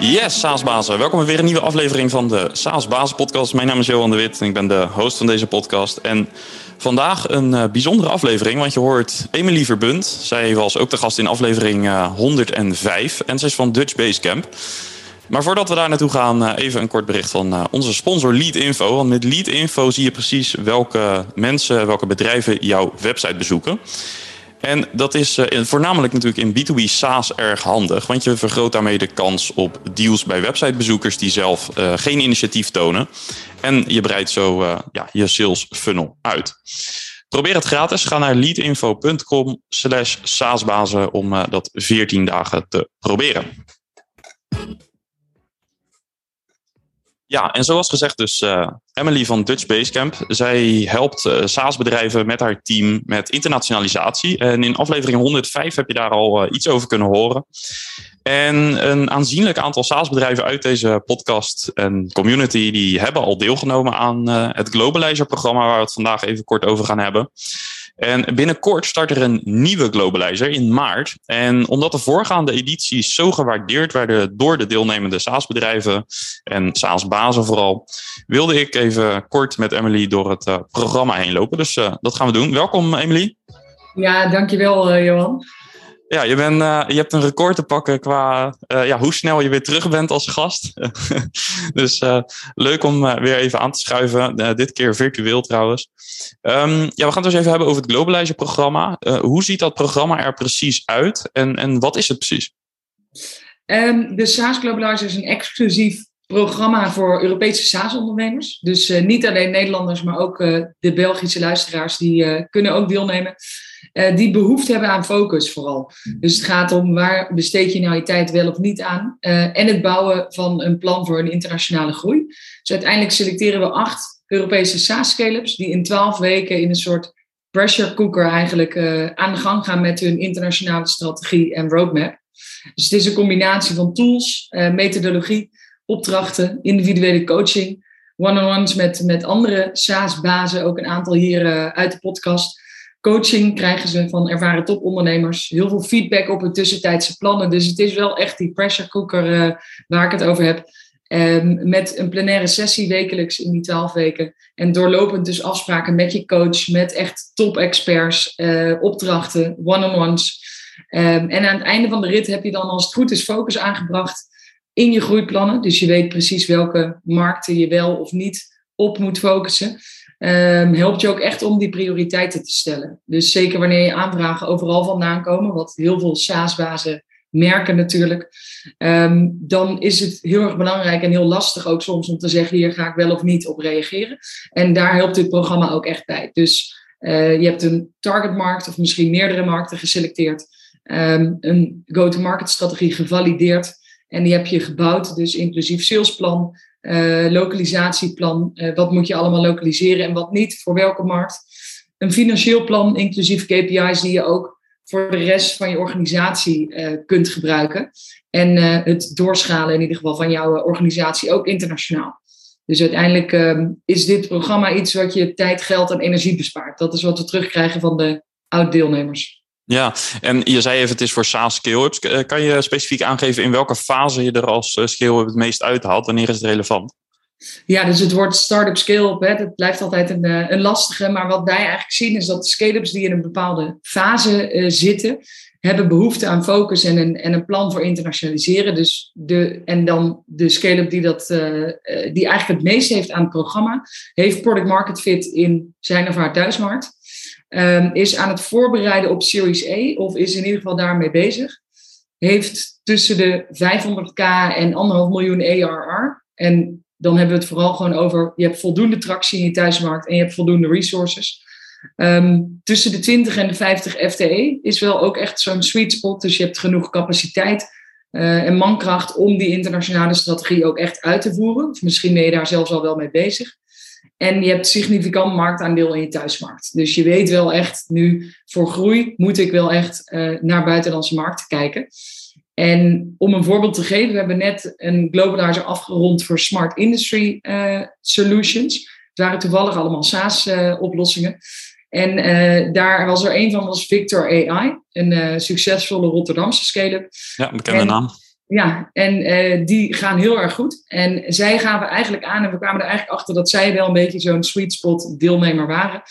Yes, SaaSbazen. Welkom bij weer een nieuwe aflevering van de SaaSbazen podcast. Mijn naam is Johan de Wit en ik ben de host van deze podcast. En vandaag een uh, bijzondere aflevering, want je hoort Emily Verbund. Zij was ook de gast in aflevering uh, 105 en zij is van Dutch Basecamp. Maar voordat we daar naartoe gaan, uh, even een kort bericht van onze sponsor Lead Info. Want met Lead Info zie je precies welke mensen, welke bedrijven jouw website bezoeken. En dat is uh, voornamelijk natuurlijk in B2B SaaS erg handig, want je vergroot daarmee de kans op deals bij websitebezoekers die zelf uh, geen initiatief tonen. En je breidt zo uh, ja, je sales funnel uit. Probeer het gratis. Ga naar leadinfo.com slash saasbazen om dat 14 dagen te proberen. Ja, en zoals gezegd dus uh, Emily van Dutch Basecamp. Zij helpt uh, SaaS-bedrijven met haar team met internationalisatie. En in aflevering 105 heb je daar al uh, iets over kunnen horen. En een aanzienlijk aantal SaaS-bedrijven uit deze podcast en community... die hebben al deelgenomen aan het Globalizer-programma... waar we het vandaag even kort over gaan hebben. En binnenkort start er een nieuwe Globalizer in maart. En omdat de voorgaande edities zo gewaardeerd werden door de deelnemende SaaS-bedrijven en SaaS-bazen vooral, wilde ik even kort met Emily door het uh, programma heen lopen. Dus uh, dat gaan we doen. Welkom, Emily. Ja, dankjewel, uh, Johan. Ja, je, bent, uh, je hebt een record te pakken qua uh, ja, hoe snel je weer terug bent als gast. dus uh, leuk om weer even aan te schuiven. dit keer virtueel trouwens. Um, ja, we gaan het dus even hebben over het Globalizer-programma. hoe ziet dat programma er precies uit en, en wat is het precies? Um, de SaaS Globalizer is een exclusief programma voor Europese SaaS-ondernemers. Dus niet alleen Nederlanders, maar ook de Belgische luisteraars, die kunnen ook deelnemen. Die behoefte hebben aan focus vooral. Dus het gaat om waar besteed je nou je tijd wel of niet aan. En het bouwen van een plan voor een internationale groei. Dus uiteindelijk selecteren we acht Europese SaaS-scale-ups die in twaalf weken in een soort pressure cooker eigenlijk aan de gang gaan met hun internationale strategie en roadmap. Dus het is een combinatie van tools, methodologie, opdrachten, individuele coaching, one-on-ones met, met andere SaaS-bazen, ook een aantal hier uit de podcast coaching krijgen ze van ervaren topondernemers. Heel veel feedback op hun tussentijdse plannen. Dus het is wel echt die pressure cooker uh, waar ik het over heb. Um, met een plenaire sessie wekelijks in die twaalf weken. En doorlopend dus afspraken met je coach, met echt top-experts, uh, opdrachten, one-on-ones. Um, en aan het einde van de rit heb je dan als het goed is focus aangebracht in je groeiplannen. Dus je weet precies welke markten je wel of niet op moet focussen um, helpt je ook echt om die prioriteiten te stellen. Dus zeker wanneer je aanvragen overal vandaan komen, wat heel veel SaaS-bazen merken natuurlijk, um, dan is het heel erg belangrijk en heel lastig ook soms om te zeggen, hier ga ik wel of niet op reageren. En daar helpt dit programma ook echt bij. Dus uh, je hebt een targetmarkt of misschien meerdere markten geselecteerd, um, een go-to-market strategie gevalideerd en die heb je gebouwd, dus inclusief salesplan, uh, lokalisatieplan. Uh, wat moet je allemaal lokaliseren en wat niet, voor welke markt. Een financieel plan, inclusief KPI's die je ook voor de rest van je organisatie uh, kunt gebruiken. En het doorschalen in ieder geval van jouw organisatie ook internationaal. Dus uiteindelijk uh, is dit programma iets wat je tijd, geld en energie bespaart. Dat is wat we terugkrijgen van de oud-deelnemers. Ja, en je zei even, het is voor SaaS scale-ups. Kan je specifiek aangeven in welke fase je er als scale-up het meest uithaalt? Wanneer is het relevant? Ja, dus het woord start-up scale-up, dat blijft altijd een, een lastige. Maar wat wij eigenlijk zien is dat scale-ups die in een bepaalde fase zitten, hebben behoefte aan focus en een, en een plan voor internationaliseren. Dus de, en dan de scale-up die, dat, die eigenlijk het meest heeft aan het programma, heeft product market fit in zijn of haar thuismarkt. Um, is aan het voorbereiden op Series A, of is in ieder geval daarmee bezig. Heeft tussen de 500k en 1,5 miljoen ARR. En dan hebben we het vooral gewoon over, je hebt voldoende tractie in je thuismarkt en je hebt voldoende resources. Um, tussen de 20 en de 50 FTE is wel ook echt zo'n sweet spot. Dus je hebt genoeg capaciteit uh, en mankracht om die internationale strategie ook echt uit te voeren. Of misschien ben je daar zelfs al wel mee bezig. En je hebt significant marktaandeel in je thuismarkt. Dus je weet wel echt, nu voor groei moet ik wel echt uh, naar buitenlandse markten kijken. En om een voorbeeld te geven, we hebben net een globalizer afgerond voor Smart Industry uh, Solutions. Het waren toevallig allemaal SaaS-oplossingen. Uh, en uh, daar was er een van, was Victor AI, een succesvolle Rotterdamse scale-up. Ja, bekende en, naam. Ja, en uh, die gaan heel erg goed. En zij gaven eigenlijk aan, en we kwamen er eigenlijk achter dat zij wel een beetje zo'n sweet spot deelnemer waren.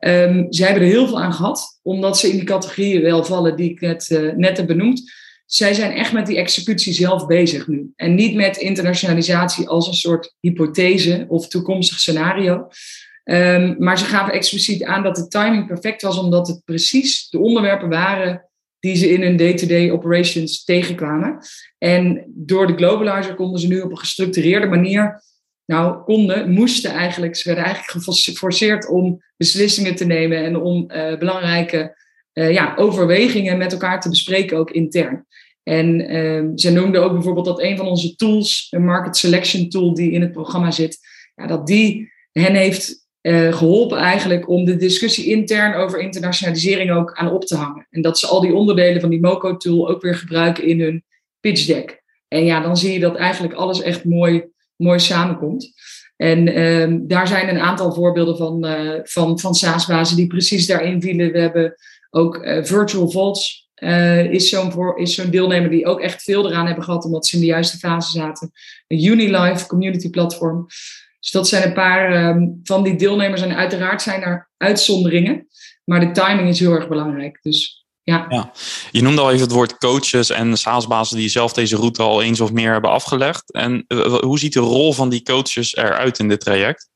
Um, zij hebben er heel veel aan gehad, omdat ze in die categorieën wel vallen die ik net, uh, net heb benoemd. Zij zijn echt met die executie zelf bezig nu. En niet met internationalisatie als een soort hypothese of toekomstig scenario. Um, maar ze gaven expliciet aan dat de timing perfect was, omdat het precies de onderwerpen waren die ze in hun day-to-day operations tegenkwamen. En door de globalizer konden ze nu op een gestructureerde manier, nou konden, moesten eigenlijk, ze werden eigenlijk geforceerd om beslissingen te nemen en om uh, belangrijke uh, ja, overwegingen met elkaar te bespreken, ook intern. En uh, ze noemden ook bijvoorbeeld dat een van onze tools, een market selection tool die in het programma zit, ja, dat die hen heeft uh, geholpen eigenlijk om de discussie intern over internationalisering ook aan op te hangen. En dat ze al die onderdelen van die MOCO-tool ook weer gebruiken in hun pitch deck. En ja, dan zie je dat eigenlijk alles echt mooi, mooi samenkomt. En uh, daar zijn een aantal voorbeelden van, uh, van, van SaaS-bazen die precies daarin vielen. We hebben ook uh, Virtual Vaults. is zo'n zo'n deelnemer die ook echt veel eraan hebben gehad omdat ze in de juiste fase zaten. Een Unilife community platform. Dus dat zijn een paar um, van die deelnemers. En uiteraard zijn er uitzonderingen. Maar de timing is heel erg belangrijk. Dus ja. ja. Je noemde al even het woord coaches en SaaS-bazen die zelf deze route al eens of meer hebben afgelegd. En uh, hoe ziet de rol van die coaches eruit in dit traject?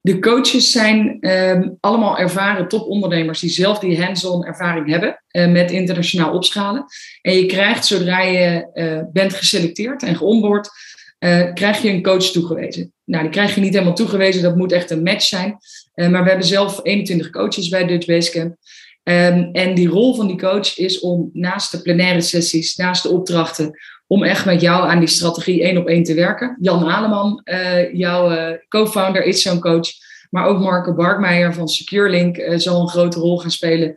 De coaches zijn um, allemaal ervaren topondernemers die zelf die hands-on ervaring hebben uh, met internationaal opschalen. En je krijgt zodra je uh, bent geselecteerd en geonboard, uh, krijg je een coach toegewezen. Nou, die krijg je niet helemaal toegewezen, dat moet echt een match zijn. Uh, maar we hebben zelf 21 coaches bij Dutch Basecamp. Um, en die rol van die coach is om naast de plenaire sessies, naast de opdrachten, om echt met jou aan die strategie één op één te werken. Jan Aleman, uh, jouw co-founder, is zo'n coach. Maar ook Marco Barkmeijer van SecureLink zal een grote rol gaan spelen.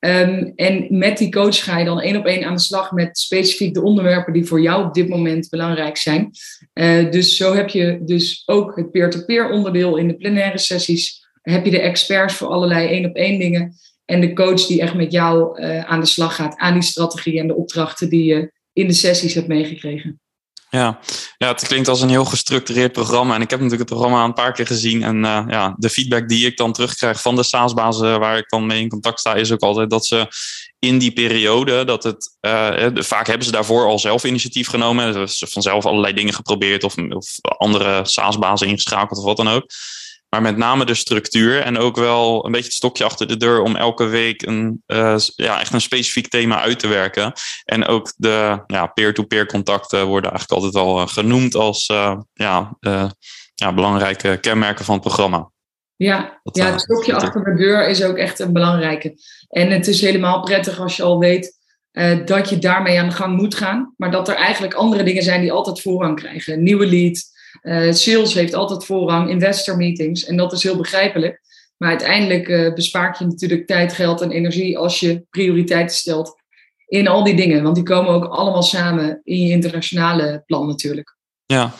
Um, en met die coach ga je dan één op één aan de slag met specifiek de onderwerpen die voor jou op dit moment belangrijk zijn. Uh, dus zo heb je dus ook het peer-to-peer onderdeel in de plenaire sessies. Heb je de experts voor allerlei één op één dingen. En de coach die echt met jou uh, aan de slag gaat aan die strategie en de opdrachten die je in de sessies hebt meegekregen. Ja. ja, het klinkt als een heel gestructureerd programma. En ik heb natuurlijk het programma een paar keer gezien. En uh, ja, de feedback die ik dan terugkrijg van de SaaS-bazen waar ik dan mee in contact sta, is ook altijd dat ze in die periode, dat het, uh, vaak hebben ze daarvoor al zelf initiatief genomen. Ze vanzelf allerlei dingen geprobeerd of, of andere SaaS-bazen ingeschakeld of wat dan ook. Maar met name de structuur en ook wel een beetje het stokje achter de deur om elke week een, uh, ja, echt een specifiek thema uit te werken. En ook de ja, peer-to-peer contacten worden eigenlijk altijd wel genoemd als uh, ja, uh, ja, belangrijke kenmerken van het programma. Ja, dat, ja het stokje achter de deur is ook echt een belangrijke. En het is helemaal prettig als je al weet dat je daarmee aan de gang moet gaan. Maar dat er eigenlijk andere dingen zijn die altijd voorrang krijgen. nieuwe lead, uh, sales heeft altijd voorrang, investor meetings. En dat is heel begrijpelijk. Maar uiteindelijk uh, je natuurlijk tijd, geld en energie als je prioriteiten stelt in al die dingen. Want die komen ook allemaal samen in je internationale plan natuurlijk. Ja.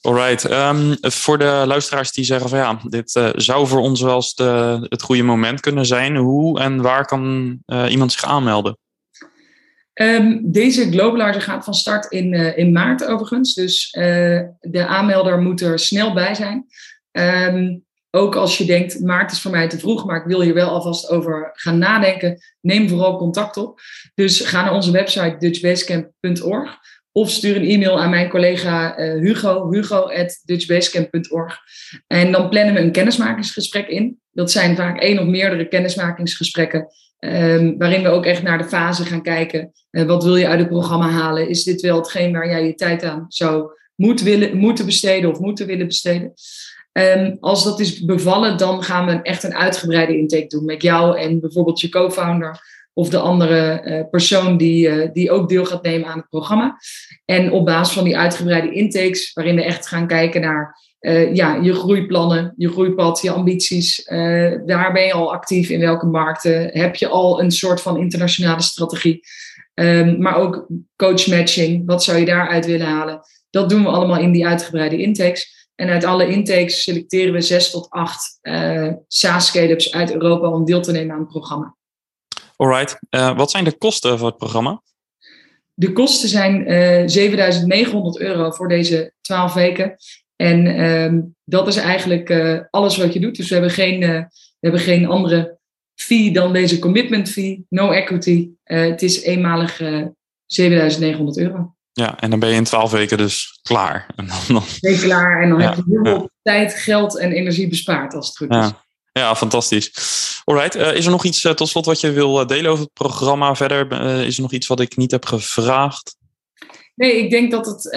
Alright. Um, voor de luisteraars die zeggen van ja, dit uh, zou voor ons wel eens de, het goede moment kunnen zijn. Hoe en waar kan iemand zich aanmelden? Um, deze Globalizer gaat van start in, uh, in maart overigens. Dus uh, de aanmelder moet er snel bij zijn. Um, ook als je denkt, maart is voor mij te vroeg, maar ik wil hier wel alvast over gaan nadenken. Neem vooral contact op. Dus ga naar onze website dutchbasecamp.org of stuur een e-mail aan mijn collega uh, Hugo, hugo.dutchbasecamp.org. En dan plannen we een kennismakingsgesprek in. Dat zijn vaak één of meerdere kennismakingsgesprekken Um, waarin we ook echt naar de fase gaan kijken. Uh, wat wil je uit het programma halen? Is dit wel hetgeen waar jij je tijd aan zou moet willen, moeten besteden of moeten willen besteden? Um, als dat is bevallen, dan gaan we echt een uitgebreide intake doen met jou en bijvoorbeeld je co-founder of de andere uh, persoon die, uh, die ook deel gaat nemen aan het programma. En op basis van die uitgebreide intakes, waarin we echt gaan kijken naar uh, ja, je groeiplannen, je groeipad, je ambities. Uh, daar ben je al actief in welke markten? Heb je al een soort van internationale strategie? Um, maar ook coachmatching, wat zou je daaruit willen halen? Dat doen we allemaal in die uitgebreide intakes. En uit alle intakes selecteren we zes tot acht uh, SaaS-scale-ups uit Europa om deel te nemen aan het programma. Alright. wat zijn de kosten voor het programma? de kosten zijn 7900 euro voor deze 12 weken. En ehm, dat is eigenlijk alles wat je doet. Dus we hebben geen, we hebben geen andere fee dan deze commitment fee, no equity. het is eenmalig 7900 euro. Ja, en dan ben je in twaalf weken dus klaar. En dan, dan... Ben je klaar en dan heb je heel veel tijd, geld en energie bespaard als het goed is. Ja, fantastisch. Alright, uh, is er nog iets uh, tot slot wat je wil eh, delen over het programma verder? is er nog iets wat ik niet heb gevraagd? Nee, ik denk dat het,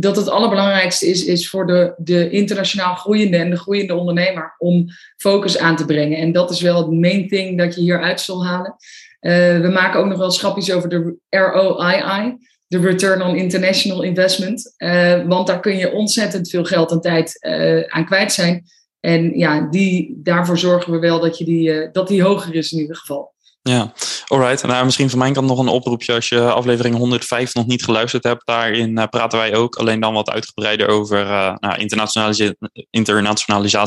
dat het allerbelangrijkste is, is voor de, de internationaal groeiende en de groeiende ondernemer om focus aan te brengen. En dat is wel het main thing dat je hieruit zal halen. we maken ook nog wel schapjes over de ROII de Return on International Investment. Uh, want daar kun je ontzettend veel geld en tijd aan kwijt zijn. En ja, die, daarvoor zorgen we wel dat, je die, dat die hoger is in ieder geval. Ja, alright. Nou, misschien van mijn kant nog een oproepje. Als je aflevering 105 nog niet geluisterd hebt, daarin praten wij ook alleen dan wat uitgebreider over nou, internationalisatie,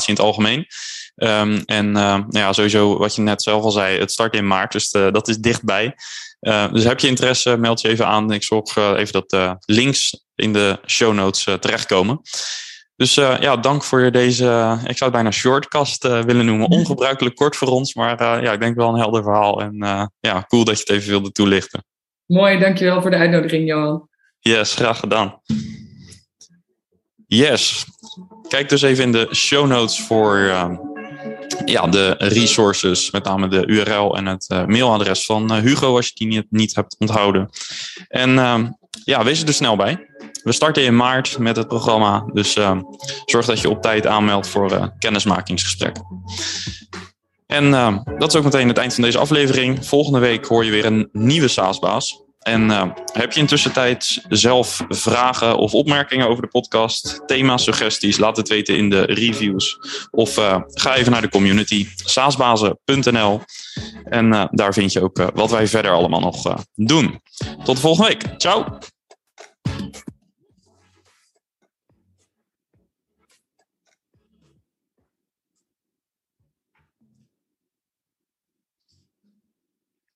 in het algemeen. Um, en nou ja, sowieso wat je net zelf al zei, het start in maart, dus dat is dichtbij. Uh, dus heb je interesse, meld je even aan. Ik zorg uh, even dat de links in de show notes uh, terechtkomen. Dus ja, dank voor deze, ik zou het bijna shortcast willen noemen. Ongebruikelijk kort voor ons, maar ja, ik denk wel een helder verhaal. En ja, cool dat je het even wilde toelichten. Mooi, dankjewel voor de uitnodiging, Johan. Yes, graag gedaan. Yes. Kijk dus even in de show notes voor ja, de resources, met name de URL en het mailadres van Hugo, als je die niet, niet hebt onthouden. En uh, ja, wees er snel bij. We starten in maart met het programma, dus ehm, zorg dat je op tijd aanmeldt voor uh, kennismakingsgesprek. En ehm, dat is ook meteen het eind van deze aflevering. Volgende week hoor je weer een nieuwe SaaS-baas. En heb je intussen tijd zelf vragen of opmerkingen over de podcast, thema's, suggesties, laat het weten in de reviews. Of ga even naar de community, saasbazen.nl. En uh, daar vind je ook wat wij verder allemaal nog doen. Tot de volgende week. Ciao!